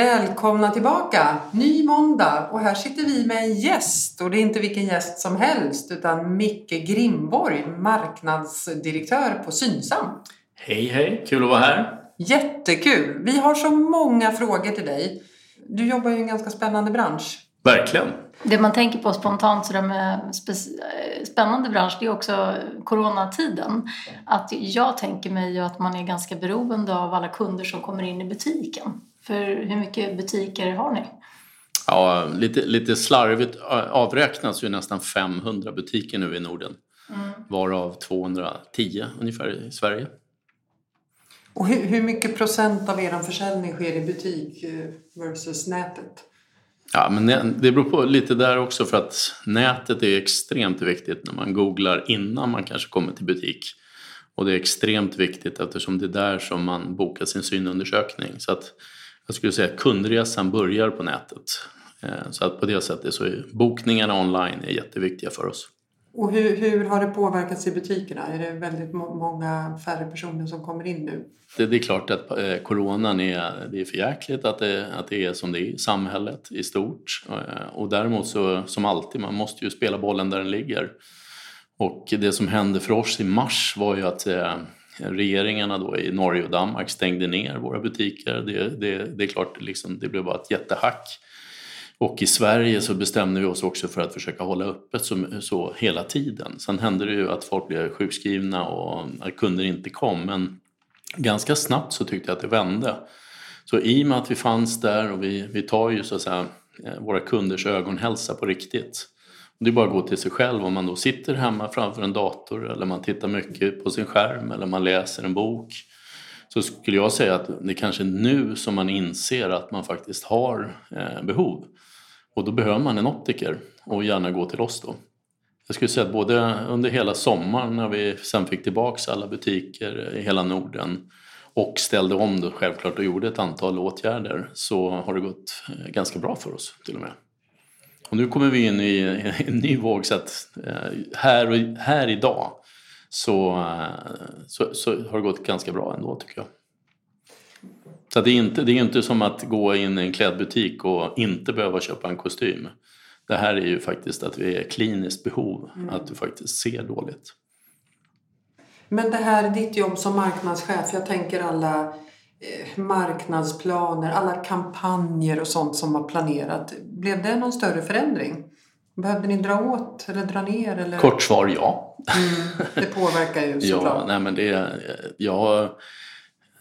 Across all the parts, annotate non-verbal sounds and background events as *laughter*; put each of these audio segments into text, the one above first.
Välkomna tillbaka! Ny måndag och här sitter vi med en gäst och det är inte vilken gäst som helst utan Micke Grimborg, marknadsdirektör på Synsam. Hej hej, kul att vara här! Jättekul! Vi har så många frågor till dig. Du jobbar ju i en ganska spännande bransch. Verkligen! Det man tänker på spontant sådär med spännande bransch det är också coronatiden. Att jag tänker mig att man är ganska beroende av alla kunder som kommer in i butiken. För hur mycket butiker har ni? Ja, lite, lite slarvigt avräknas ju nästan 500 butiker nu i Norden. Mm. Varav 210 ungefär i Sverige. Och hur, hur mycket procent av er försäljning sker i butik eh, versus nätet? Ja, men det beror på lite där också för att nätet är extremt viktigt när man googlar innan man kanske kommer till butik. Och det är extremt viktigt eftersom det är där som man bokar sin synundersökning. Så att jag skulle säga kundresan börjar på nätet. Eh, så att på det sättet så är bokningarna online är jätteviktiga för oss. Och hur, hur har det påverkats i butikerna? Är det väldigt många färre personer som kommer in nu? Det, det är klart att eh, coronan är, det är för jäkligt att det, att det är som det är i samhället i stort. Eh, och däremot så som alltid, man måste ju spela bollen där den ligger. Och det som hände för oss i mars var ju att eh, regeringarna då i Norge och Danmark stängde ner våra butiker. Det, det, det är klart, liksom, det blev bara ett jättehack. Och i Sverige så bestämde vi oss också för att försöka hålla öppet så, så hela tiden. Sen hände det ju att folk blev sjukskrivna och att kunder inte kom. Men ganska snabbt så tyckte jag att det vände. Så i och med att vi fanns där och vi, vi tar ju så att säga eh, våra kunders ögonhälsa på riktigt. Det är bara att gå till sig själv om man då sitter hemma framför en dator eller man tittar mycket på sin skärm eller man läser en bok. Så skulle jag säga att det kanske är nu som man inser att man faktiskt har eh, behov. Och då behöver man en optiker och gärna gå till oss då. Jag skulle säga att både under hela sommaren när vi sen fick tillbaks alla butiker i hela Norden och ställde om då självklart och gjorde ett antal åtgärder så har det gått eh, ganska bra för oss till och med. Och nu kommer vi in i en ny våg så att eh, här, och, här idag så, eh, så, så har det gått ganska bra ändå tycker jag. Så det är, inte, det är inte som att gå in i en klädbutik och inte behöva köpa en kostym. Det här är ju faktiskt att vi är kliniskt behov, mm. att du faktiskt ser dåligt. Men det här ditt jobb som marknadschef, jag tänker alla marknadsplaner, alla kampanjer och sånt som var planerat. Blev det någon större förändring? Behövde ni dra åt eller dra ner? Eller? Kort svar ja. Mm, det påverkar ju *laughs* såklart. ja, nej men det, jag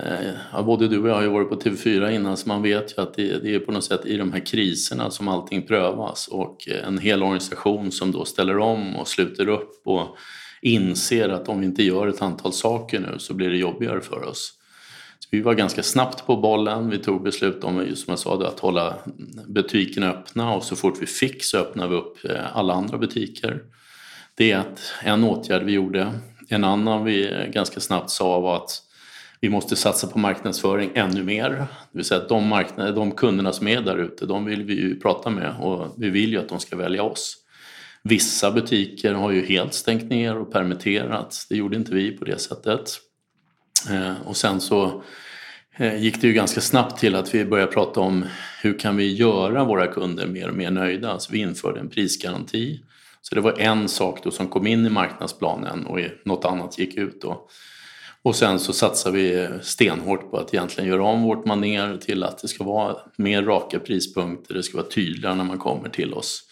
Eh, ja, både du och jag har ju varit på TV4 innan så man vet ju att det, det, är på något sätt i de här kriserna som allting prövas och en hel organisation som då ställer om och sluter upp och inser att om vi inte gör ett antal saker nu så blir det jobbigare för oss. Så vi var ganska snabbt på bollen. Vi tog beslut om, som jag sa, att hålla butikerna öppna och så fort vi fick så öppnade vi upp eh, alla andra butiker. Det är en åtgärd vi gjorde. En annan vi eh, ganska snabbt sa var att vi måste satsa på marknadsföring ännu mer. Det vill säga att de, marknader, de kunderna som är där ute, de vill vi ju prata med och vi vill ju att de ska välja oss. Vissa butiker har ju helt stängt ner och permitterat. Det gjorde inte vi på det sättet. Eh, och sen så eh, gick det ju ganska snabbt till att vi började prata om hur kan vi göra våra kunder mer och mer nöjda. Så vi införde en prisgaranti. Så det var en sak då som kom in i marknadsplanen och något annat gick ut då. Och sen så satsar vi stenhårt på att egentligen göra om vårt maner till att det ska vara mer raka prispunkter, det ska vara tydligare när man kommer till oss.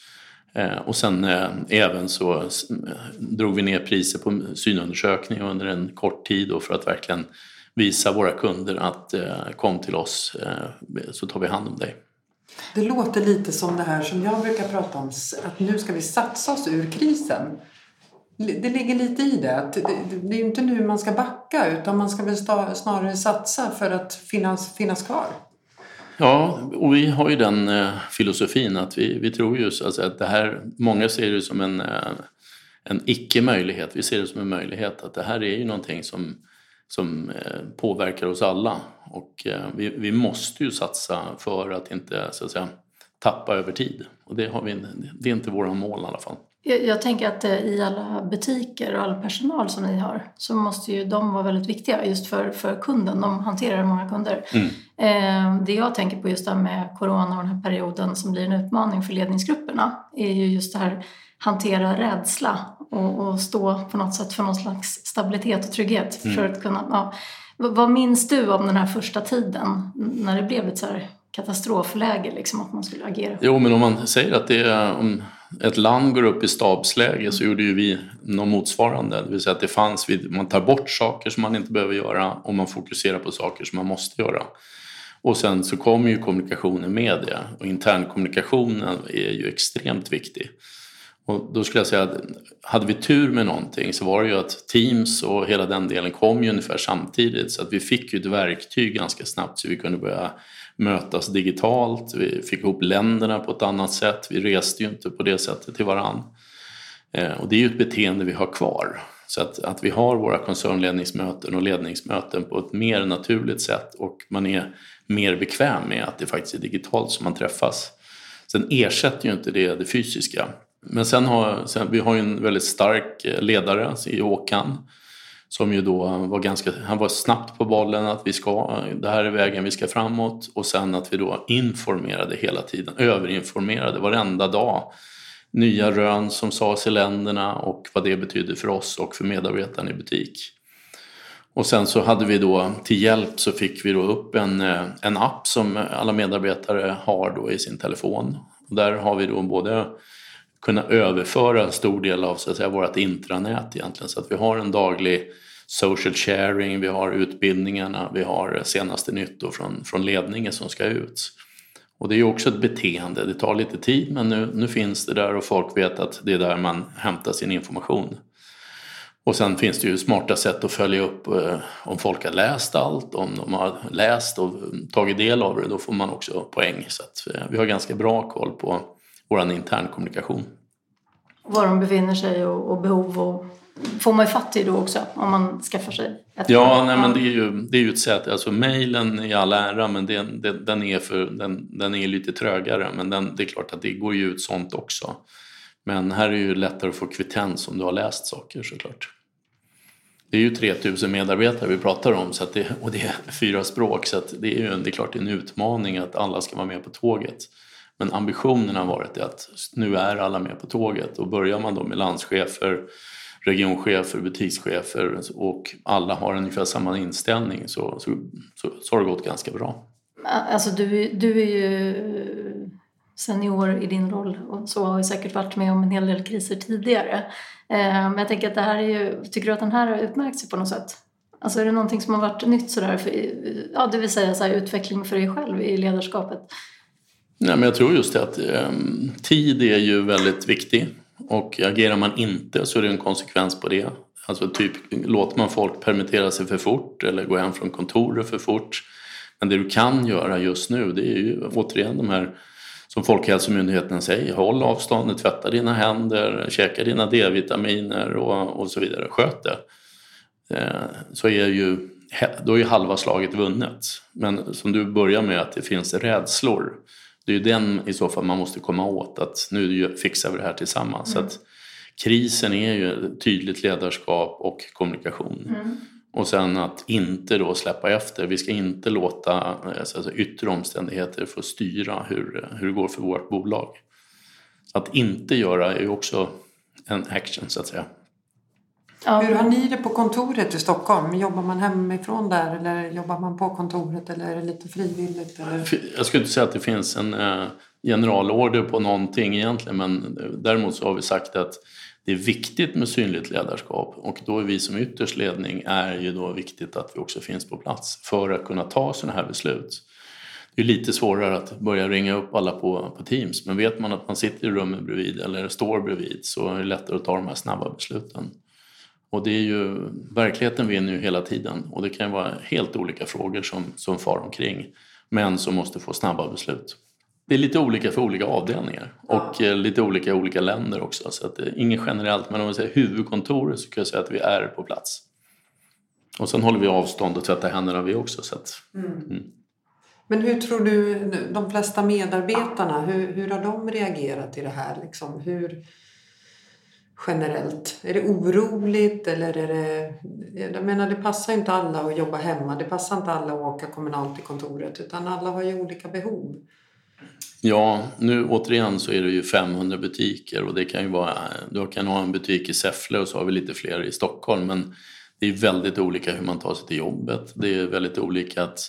Eh, och sen eh, även så drog vi ner priser på synundersökning under en kort tid för att verkligen visa våra kunder att eh, kom till oss eh, så tar vi hand om dig. Det låter lite som det här som jag brukar prata om, att nu ska vi satsa oss ur krisen. Det ligger lite i det. Det är inte nu man ska backa utan man ska väl snarare satsa för att finnas, finnas kvar. Ja, och vi har ju den eh, filosofin att vi, vi tror ju alltså att det här, många ser det som en, eh, en icke-möjlighet. Vi ser det som en möjlighet att det här är ju någonting som, som eh, påverkar oss alla och eh, vi, vi måste ju satsa för att inte så att säga, tappa över tid. Och det, har vi, det är inte våra mål i alla fall. Jag, jag tänker att eh, i alla butiker och all personal som ni har så måste ju de vara väldigt viktiga just för, för kunden. De hanterar många kunder. Mm. Eh, det jag tänker på just det här med corona och den här perioden som blir en utmaning för ledningsgrupperna är ju just det här hantera rädsla och, och stå på något sätt för någon slags stabilitet och trygghet. Mm. För att kunna, ja. Vad vad minns du om den här första tiden när det blev ett så här katastrofläge, liksom, att man skulle agera? Jo, men om man säger att det är, om ett land går upp i stabsläge så gjorde ju vi något motsvarande. Det vill säga att det fanns, man tar bort saker som man inte behöver göra och man fokuserar på saker som man måste göra. Och sen så kommer ju kommunikationen med det och internkommunikationen är ju extremt viktig. Och då skulle jag säga att hade vi tur med någonting så var det ju att Teams och hela den delen kom ju ungefär samtidigt så att vi fick ju ett verktyg ganska snabbt så vi kunde börja mötas digitalt. Vi fick ihop länderna på ett annat sätt. Vi reste ju inte på det sättet till varann. Eh, och det är ju ett beteende vi har kvar. Så att, att vi har våra koncernledningsmöten och ledningsmöten på ett mer naturligt sätt och man är mer bekväm med att det faktiskt är digitalt som man träffas. Sen ersätter ju inte det det fysiska. Men sen har sen, vi har ju en väldigt stark eh, ledare i Håkan som ju då var ganska, han var snabbt på bollen att vi ska, det här är vägen vi ska framåt och sen att vi då informerade hela tiden, överinformerade varenda dag. Nya rön som sades i länderna och vad det betyder för oss och för medarbetarna i butik. Och sen så hade vi då till hjälp så fick vi då upp en, en app som alla medarbetare har då i sin telefon. Och där har vi då både kunna överföra en stor del av så att säga, vårt intranät egentligen. Så att vi har en daglig social sharing, vi har utbildningarna, vi har senaste nytt från, från ledningen som ska ut. Och det är ju också ett beteende, det tar lite tid men nu, nu finns det där och folk vet att det är där man hämtar sin information. Och sen finns det ju smarta sätt att följa upp eh, om folk har läst allt, om de har läst och tagit del av det, då får man också poäng. Så att, eh, vi har ganska bra koll på vår intern kommunikation. Var de befinner sig och, och behov och får man ju fatt i då också om man skaffar sig ett Ja, nej, men det är ju, det är ju ett sätt. Alltså mejlen i all ära men den, den, den, är för, den, den är lite trögare men den, det är klart att det går ju ut sånt också. Men här är det ju lättare att få kvittens om du har läst saker såklart. Det är ju 3000 medarbetare vi pratar om så att det, och det är fyra språk så att det är ju det är klart en utmaning att alla ska vara med på tåget. Men ambitionen har varit att nu är alla med på tåget och börjar man då med landschefer, regionchefer, butikschefer och alla har ungefär samma inställning så, så, så, så har det gått ganska bra. Alltså du, du är ju senior i din roll och så har ju säkert varit med om en hel del kriser tidigare. Eh, men jag tänker att det här är ju, tycker du att den här har utmärkt sig på något sätt? Alltså är det någonting som har varit nytt sådär, för, ja det vill säga så här, utveckling för dig själv i ledarskapet? Nej, men jag tror just det att eh, tid är ju väldigt viktig och agerar man inte så är det en konsekvens på det. Alltså typ låter man folk permittera sig för fort eller gå hem från kontoret för fort. Men det du kan göra just nu det är ju återigen de här som Folkhälsomyndigheten säger, håll avståndet, tvätta dina händer, käka dina D-vitaminer och, och så vidare. Sköt det. Eh, så är ju, då är ju halva slaget vunnet. Men som du börjar med att det finns rädslor det är ju den i så fall man måste komma åt, att nu fixar vi det här tillsammans. Mm. Så att krisen är ju tydligt ledarskap och kommunikation. Mm. Och sen att inte då släppa efter. Vi ska inte låta alltså, yttre omständigheter få styra hur, hur det går för vårt bolag. Att inte göra är ju också en action så att säga. Ja. Hur har ni det på kontoret i Stockholm? Jobbar man hemifrån där eller jobbar man på kontoret eller är det lite frivilligt? Eller? Jag skulle inte säga att det finns en eh, generalorder på någonting egentligen men däremot så har vi sagt att det är viktigt med synligt ledarskap och då är vi som ytterst ledning är ju då viktigt att vi också finns på plats för att kunna ta sådana här beslut. Det är lite svårare att börja ringa upp alla på, på Teams men vet man att man sitter i rummet bredvid eller står bredvid så är det lättare att ta de här snabba besluten. Och det är ju, verkligheten vinner ju hela tiden och det kan vara helt olika frågor som, som far omkring men som måste få snabba beslut. Det är lite olika för olika avdelningar och. Eh, lite olika i olika länder också så att det är inget generellt men om vi säger huvudkontoret så kan jag säga att vi är på plats. Och sen håller vi avstånd och tvättar händerna vi också. Så att, mm. Mm. Men hur tror du de flesta medarbetarna, hur, hur har de reagerat i det här? Liksom, hur, generellt? Är det oroligt eller är det... Jag menar det passar inte alla att jobba hemma. Det passar inte alla att åka kommunalt till kontoret utan alla har ju olika behov. Ja, nu återigen så är det ju 500 butiker och det kan ju vara, du kan ha en butik i Säffle och så har vi lite fler i Stockholm men det är väldigt olika hur man tar sig till jobbet. Det är väldigt olika att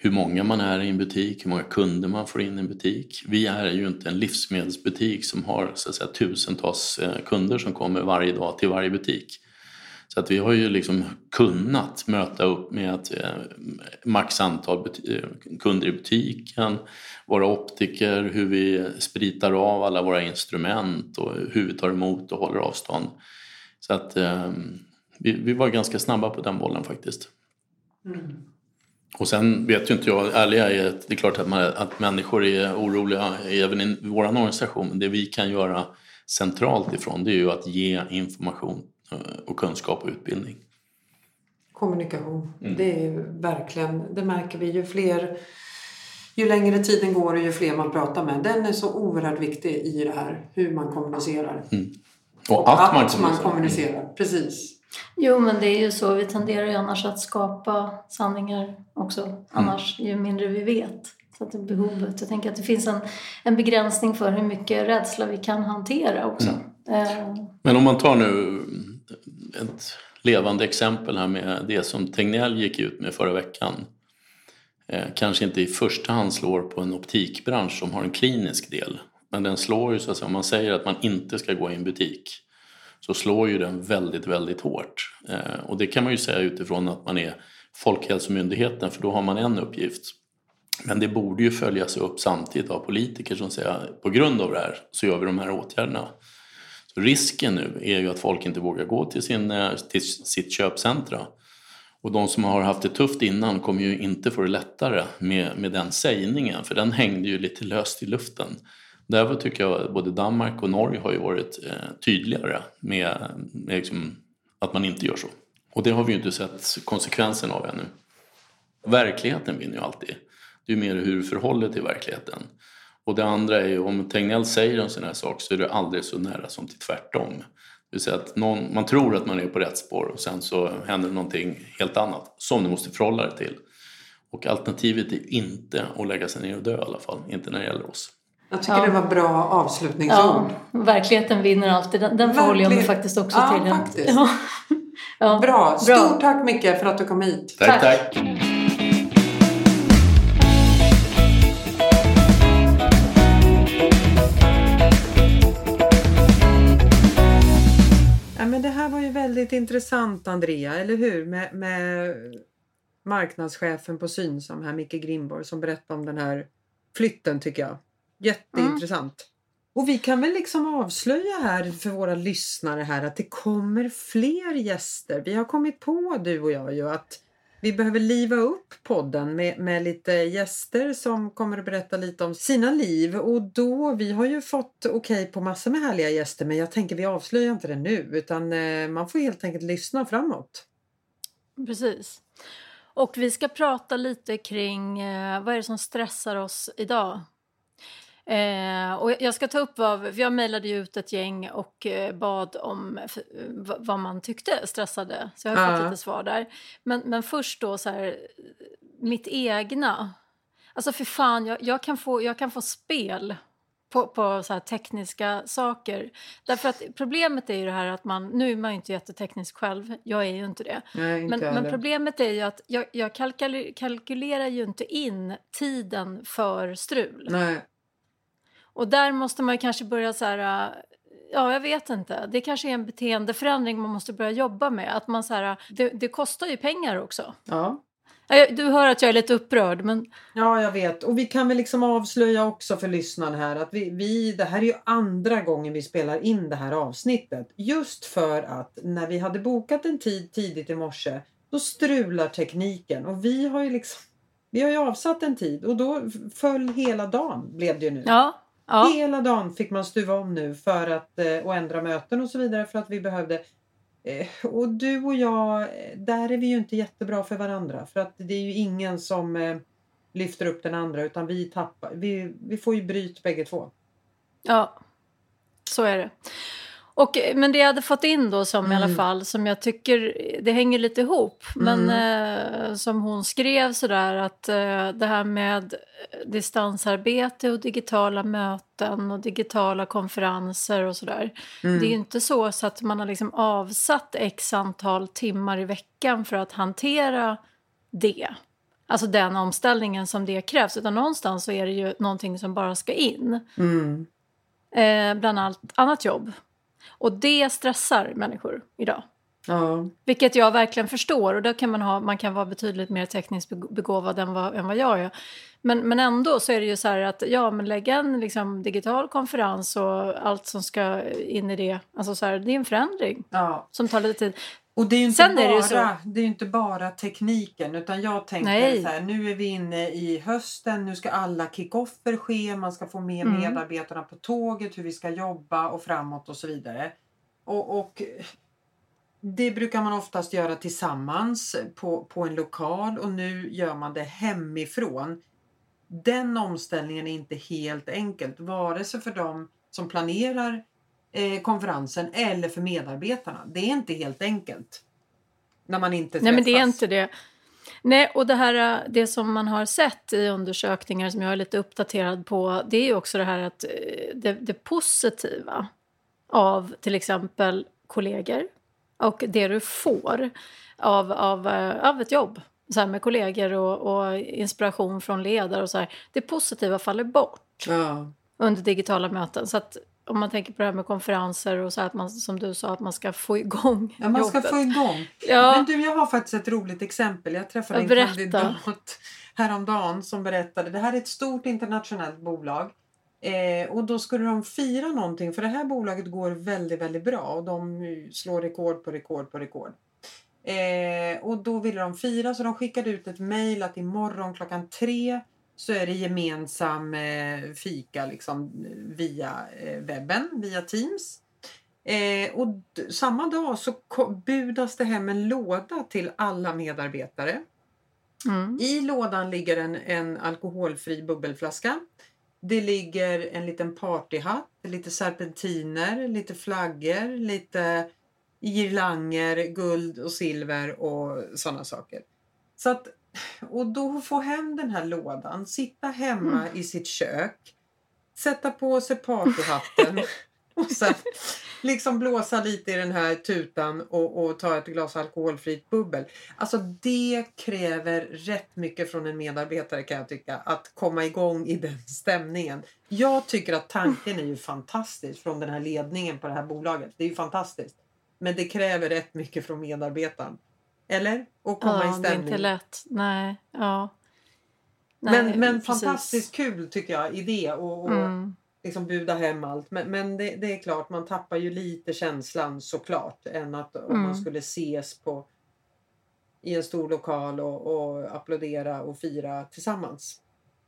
hur många man är i en butik, hur många kunder man får in i en butik. Vi är ju inte en livsmedelsbutik som har så att säga, tusentals eh, kunder som kommer varje dag till varje butik. Så att vi har ju liksom kunnat möta upp med ett eh, max antal eh, kunder i butiken, våra optiker, hur vi spritar av alla våra instrument och hur vi tar emot och håller avstånd. Så att ehm, vi, vi var ganska snabba på den bollen faktiskt. Mm. Och sen vet ju inte jag, ärliga är att det är klart att, man, att människor är oroliga även i vår organisation. Men det vi kan göra centralt ifrån det är ju att ge information eh, och kunskap och utbildning. Kommunikation, mm. det är verkligen, det märker vi ju fler ju längre tiden går och ju fler man pratar med. Den är så oerhört viktig i det här, hur man kommunicerar. Mm. Och, och, att, att man kommunicerar. Man kommunicerar. Precis. Jo, men det är ju så. Vi tenderar ju annars att skapa sanningar också. Mm. Annars, ju mindre vi vet. Så att det behovet. Jag tänker att det finns en, en begränsning för hur mycket rädsla vi kan hantera också. Mm. Eh. Men om man tar nu ett levande exempel här med det som Tegnell gick ut med förra veckan. Eh, kanske inte i första hand slår på en optikbransch som har en klinisk del. Men den slår ju så att säga, om man säger att man inte ska gå i en butik så slår ju den väldigt, väldigt hårt. Eh, och det kan man ju säga utifrån att man är Folkhälsomyndigheten för då har man en uppgift. Men det borde ju följas upp samtidigt av politiker som säger på grund av det här så gör vi de här åtgärderna. Så risken nu är ju att folk inte vågar gå till, sin, eh, till sitt köpcentra. Och de som har haft det tufft innan kommer ju inte få det lättare med, med den sägningen för den hängde ju lite löst i luften. Därför tycker jag att både Danmark och Norge har ju varit eh, tydligare med, med liksom att man inte gör så. Och det har vi ju inte sett konsekvensen av ännu. Verkligheten vinner ju alltid. Det är ju mer hur du förhåller dig till verkligheten. Och det andra är ju om Tegnell säger en sån här sak så är det aldrig så nära som till tvärtom. Det vill säga att någon, man tror att man är på rätt spår och sen så händer någonting helt annat som du måste förhålla dig till. Och alternativet är inte att lägga sig ner och dö i alla fall, inte när det gäller oss. Jag tycker ja. det var bra avslutningsord. Ja, verkligheten vinner alltid. Den, den förhåller jag mig faktiskt också ja, till. Faktiskt. Ja. *laughs* ja. Bra. Stort bra. tack Micke för att du kom hit. Tack, tack. tack. Ja, men det här var ju väldigt intressant Andrea, eller hur? Med, med marknadschefen på Synsam här, Micke Grimborg, som berättade om den här flytten tycker jag. Jätteintressant. Mm. Och vi kan väl liksom avslöja här för våra lyssnare här att det kommer fler gäster. Vi har kommit på du och jag ju att vi behöver liva upp podden med, med lite gäster som kommer att berätta lite om sina liv och då, vi har ju fått okej okay på massor med härliga gäster men jag tänker vi avslöjar inte det nu utan eh, man får helt enkelt lyssna framåt. Precis. Och vi ska prata lite kring eh, vad är det som stressar oss idag? Eh, och jag ska ta upp vad, jag mejlade ut ett gäng och eh, bad om vad man tyckte stressade. Så jag har uh. fått lite svar där. Men, men först då så här, mitt egna. Alltså för fan, jag, jag, kan, få, jag kan få spel på, på så tekniska saker. Därför att problemet är ju det här att man, nu är man ju inte jätteteknisk själv, jag är ju inte det. Nej, inte men, men, problemet är ju att jag, jag kalkylerar ju inte in tiden för strul. Nej. Och där måste man kanske börja så här, äh, ja jag vet inte, det kanske är en beteendeförändring man måste börja jobba med. Att man så här, det, det kostar ju pengar också. Ja. Du hör att jag är lite upprörd men... Ja jag vet och vi kan väl liksom avslöja också för lyssnarna här att vi, vi, det här är ju andra gången vi spelar in det här avsnittet. Just för att när vi hade bokat en tid tidigt i morse då strular tekniken och vi har ju liksom vi har ju avsatt en tid och då föll hela dagen blev det ju nu. Ja, Ja. Hela dagen fick man stuva om nu för att, eh, och ändra möten och så vidare för att vi behövde eh, och du och jag, eh, där är vi ju inte jättebra för varandra för att det är ju ingen som lyfter upp den andra utan vi tappar, vi, vi får ju bryt bägge två. Ja, så är det. Och, men det jag hade fått in då som mm. i alla fall, som jag tycker, det hänger lite ihop. Men mm. eh, som hon skrev sådär att eh, det här med distansarbete och digitala möten och digitala konferenser och sådär. Mm. Det är ju inte så, så att man har liksom avsatt x antal timmar i veckan för att hantera det. Alltså den omställningen som det krävs. Utan någonstans så är det ju någonting som bara ska in. Mm. Eh, bland allt annat jobb. Och det stressar människor idag. Ja. Vilket jag verkligen förstår. Och då kan man, ha, man kan vara betydligt mer tekniskt begåvad än vad, än vad jag är. Men, men ändå så är det ju så här att ja, men lägga en liksom, digital konferens och allt som ska in i det. Alltså så här, det är en förändring ja. som tar lite tid. Och det är ju inte, Sen bara, är det, det är inte bara tekniken utan jag tänker Nej. så här, nu är vi inne i hösten, nu ska alla kickoffer ske, man ska få med mm. medarbetarna på tåget, hur vi ska jobba och framåt och så vidare. Och, och det brukar man oftast göra tillsammans på, på en lokal och nu gör man det hemifrån. Den omställningen är inte helt enkelt, vare sig för dem som planerar eh, konferensen eller för medarbetarna. Det är inte helt enkelt. När man inte träffas. Nej men det är inte det. Nej, och det här det som man har sett i undersökningar som jag är lite uppdaterad på det är ju också det här att eh, det, det positiva av till exempel kollegor och det du får av, av, eh, av ett jobb så här med kollegor och, och inspiration från ledare och så här. Det positiva faller bort ja. under digitala möten. Så att om man tänker på det här med konferenser och så att man som du sa att man ska få igång Ja, man jobbet. ska få igång. *laughs* Ja. Men du, jag har faktiskt ett roligt exempel. Jag träffade en kandidat *laughs* häromdagen som berättade. Det här är ett stort internationellt bolag. Eh, och då skulle de fira någonting för det här bolaget går väldigt, väldigt bra och de slår rekord på rekord på rekord. Eh, och då ville de fira så de skickade ut ett mejl att imorgon klockan tre så är det gemensam eh, fika liksom, via eh, webben, via Teams. Eh, och samma dag så budas det hem en låda till alla medarbetare. Mm. I lådan ligger en, en alkoholfri bubbelflaska. Det ligger en liten partyhatt, lite serpentiner, lite flaggor, lite girlanger, guld och silver och sådana saker. Så att och då få hem den här lådan, sitta hemma mm. i sitt kök, sätta på sig partyhatten *laughs* och sen liksom blåsa lite i den här tutan och, och, ta ett glas alkoholfritt bubbel. Alltså det kräver rätt mycket från en medarbetare kan jag tycka, att komma igång i den stämningen. Jag tycker att tanken är ju fantastisk från den här ledningen på det här bolaget. Det är ju fantastiskt. Men det kräver rätt mycket från medarbetaren. Eller? Och komma ja, i stämning. det är inte lätt. Nej, ja. Nej, men men fantastiskt kul tycker jag idé och, och mm. liksom buda hem allt. Men, men det, det, är klart, man tappar ju lite känslan såklart. Än att om mm. man skulle ses på i en stor lokal och, och applådera och fira tillsammans.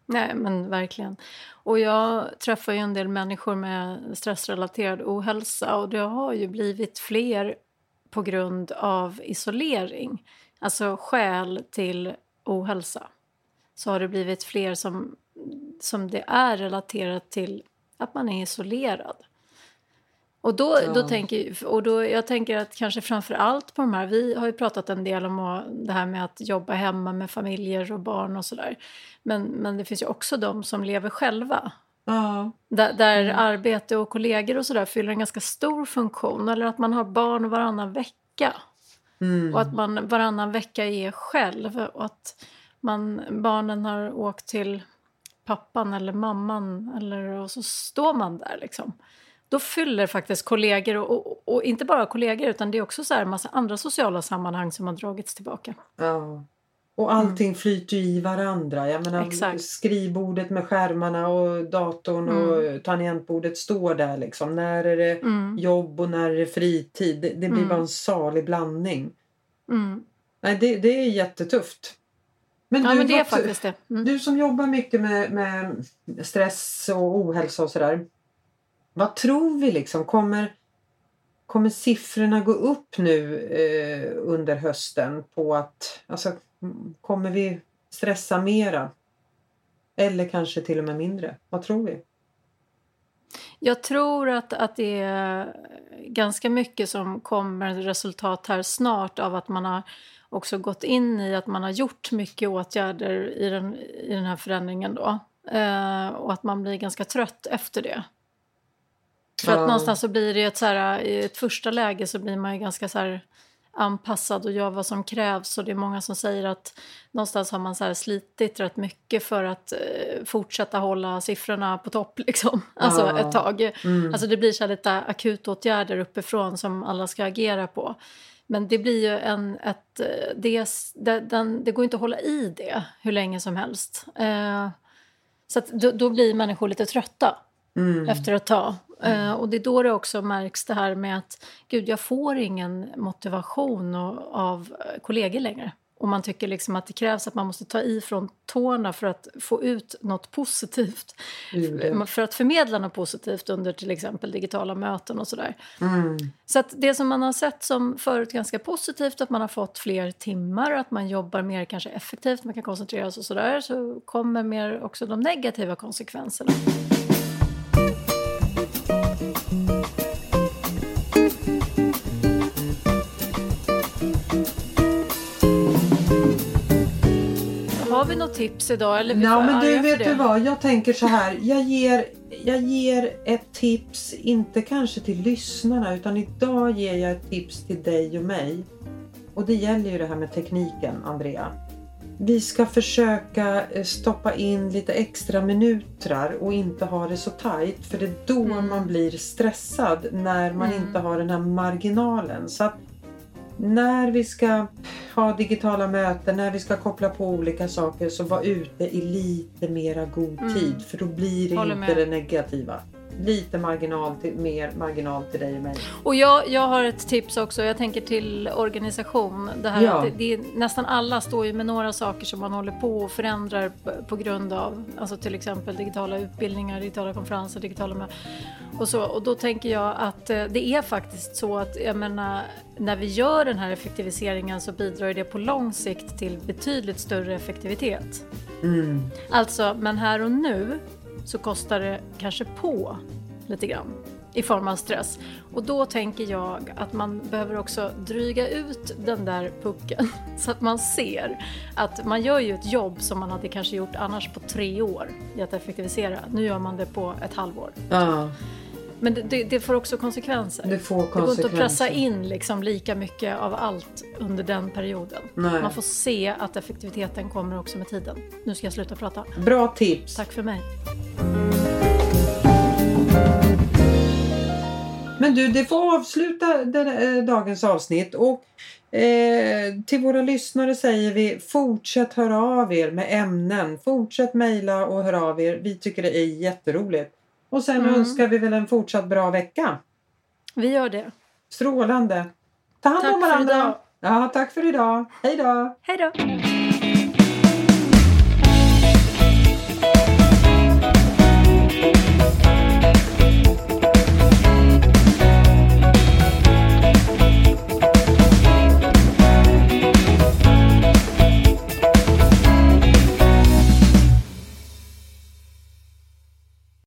Nej, men verkligen. Och jag träffar ju en del människor med stressrelaterad ohälsa och det har ju blivit fler på grund av isolering, alltså skäl till ohälsa, så har det blivit fler som, som det är relaterat till att man är isolerad. Och då, ja. då tänker, och då, jag tänker att kanske framför allt på de här, vi har ju pratat en del om det här med att jobba hemma med familjer och barn och sådär. Men, men det finns ju också de som lever själva. Ja. Där, där mm. arbete och kollegor och sådär fyller en ganska stor funktion. Eller att man har barn varannan vecka. Mm. Och att man varannan vecka är själv. Och att man, barnen har åkt till pappan eller mamman. Eller, och så står man där liksom. Då fyller faktiskt kollegor, och, och, och inte bara kollegor utan det är också så här en massa andra sociala sammanhang som har dragits tillbaka. Ja. Och allting mm. flyter i varandra. Jag menar, Exakt. skrivbordet med skärmarna och datorn mm. och tangentbordet står där. Liksom. När är det mm. jobb och när är det fritid? Det, det blir mm. bara en salig blandning. Mm. Nej, det, det är jättetufft. Men, ja, du, men det är faktiskt det. Mm. Du som jobbar mycket med, med stress och ohälsa och sådär. Vad tror vi liksom? Kommer, kommer siffrorna gå upp nu eh, under hösten på att alltså, Kommer vi stressa mera? Eller kanske till och med mindre? Vad tror vi? Jag tror att, att det är ganska mycket som kommer resultat här snart av att man har också gått in i att man har gjort mycket åtgärder i den, i den här förändringen då. Eh, och att man blir ganska trött efter det. För att någonstans så blir det ett så här, i ett första läge så blir man ju ganska så här anpassad och gör vad som krävs. Och det är många som säger att någonstans har man så slitit rätt mycket för att eh, fortsätta hålla siffrorna på topp *laughs* liksom. Alltså ett tag. Mm. Alltså det blir så lite akutåtgärder uppifrån som alla ska agera på. Men det blir ju en, ett, eh, det, det, den, det går inte att hålla i det hur länge som helst. Eh, så då, då blir människor lite trötta Mm. efter ett tag. Eh, och det är då det också märks det här med att gud, jag får ingen motivation och, av kollegor längre. Och man tycker liksom att det krävs att man måste ta i från tårna för att få ut något positivt. Det. För att förmedla något positivt under till exempel digitala möten och sådär. Mm. Så att det som man har sett som förut ganska positivt, att man har fått fler timmar, att man jobbar mer kanske effektivt, man kan koncentrera sig och sådär, så kommer mer också de negativa konsekvenserna. Något tips idag? Eller vi för men du vet du vad, jag tänker så här. Jag ger, jag ger ett tips, inte kanske till lyssnarna, utan idag ger jag ett tips till dig och mig. Och det gäller ju det här med tekniken, Andrea. Vi ska försöka eh, stoppa in lite extra minuter och inte ha det så tajt. För det är då Mm. man blir stressad, när man Mm. inte har den här marginalen. Så att när vi ska ha digitala möten, när vi ska koppla på olika saker så var ute i lite mera god Mm. tid för då blir det Håller inte med. det negativa. Lite marginal till, mer marginal till dig och mig. Och jag, jag har ett tips också. Jag tänker till organisation. Det här, Ja. det, det är, nästan alla står ju med några saker som man håller på och förändrar på, på grund av. Alltså till exempel digitala utbildningar, digitala konferenser, digitala. Och, så. och då tänker jag att eh, det är faktiskt så att jag menar, när vi gör den här effektiviseringen så bidrar det på lång sikt till betydligt större effektivitet. Mm. Alltså, men här och nu så kostar det kanske på lite grann i form av stress. Och då tänker jag att man behöver också dryga ut den där pucken *laughs* så att man ser att man gör ju ett jobb som man hade kanske gjort annars på tre år i att effektivisera. Nu gör man det på ett halvår. Ja, men det, det, det får också konsekvenser. det får Det går inte konsekvenser. att pressa in liksom lika mycket av allt under den perioden. Nej. Man får se att effektiviteten kommer också med tiden. Nu ska jag sluta prata. Bra tips. Tack för mig. Men du, det får avsluta den, eh, dagens avsnitt. Och eh, till våra lyssnare säger vi fortsätt höra av er med ämnen. Fortsätt mejla och höra av er. Vi tycker det är jätteroligt. Och sen Mm. önskar vi väl en fortsatt bra vecka. Vi gör det. Strålande. Ta hand Tack om för varandra. idag. Ja, tack för idag. Hej då. Hej då!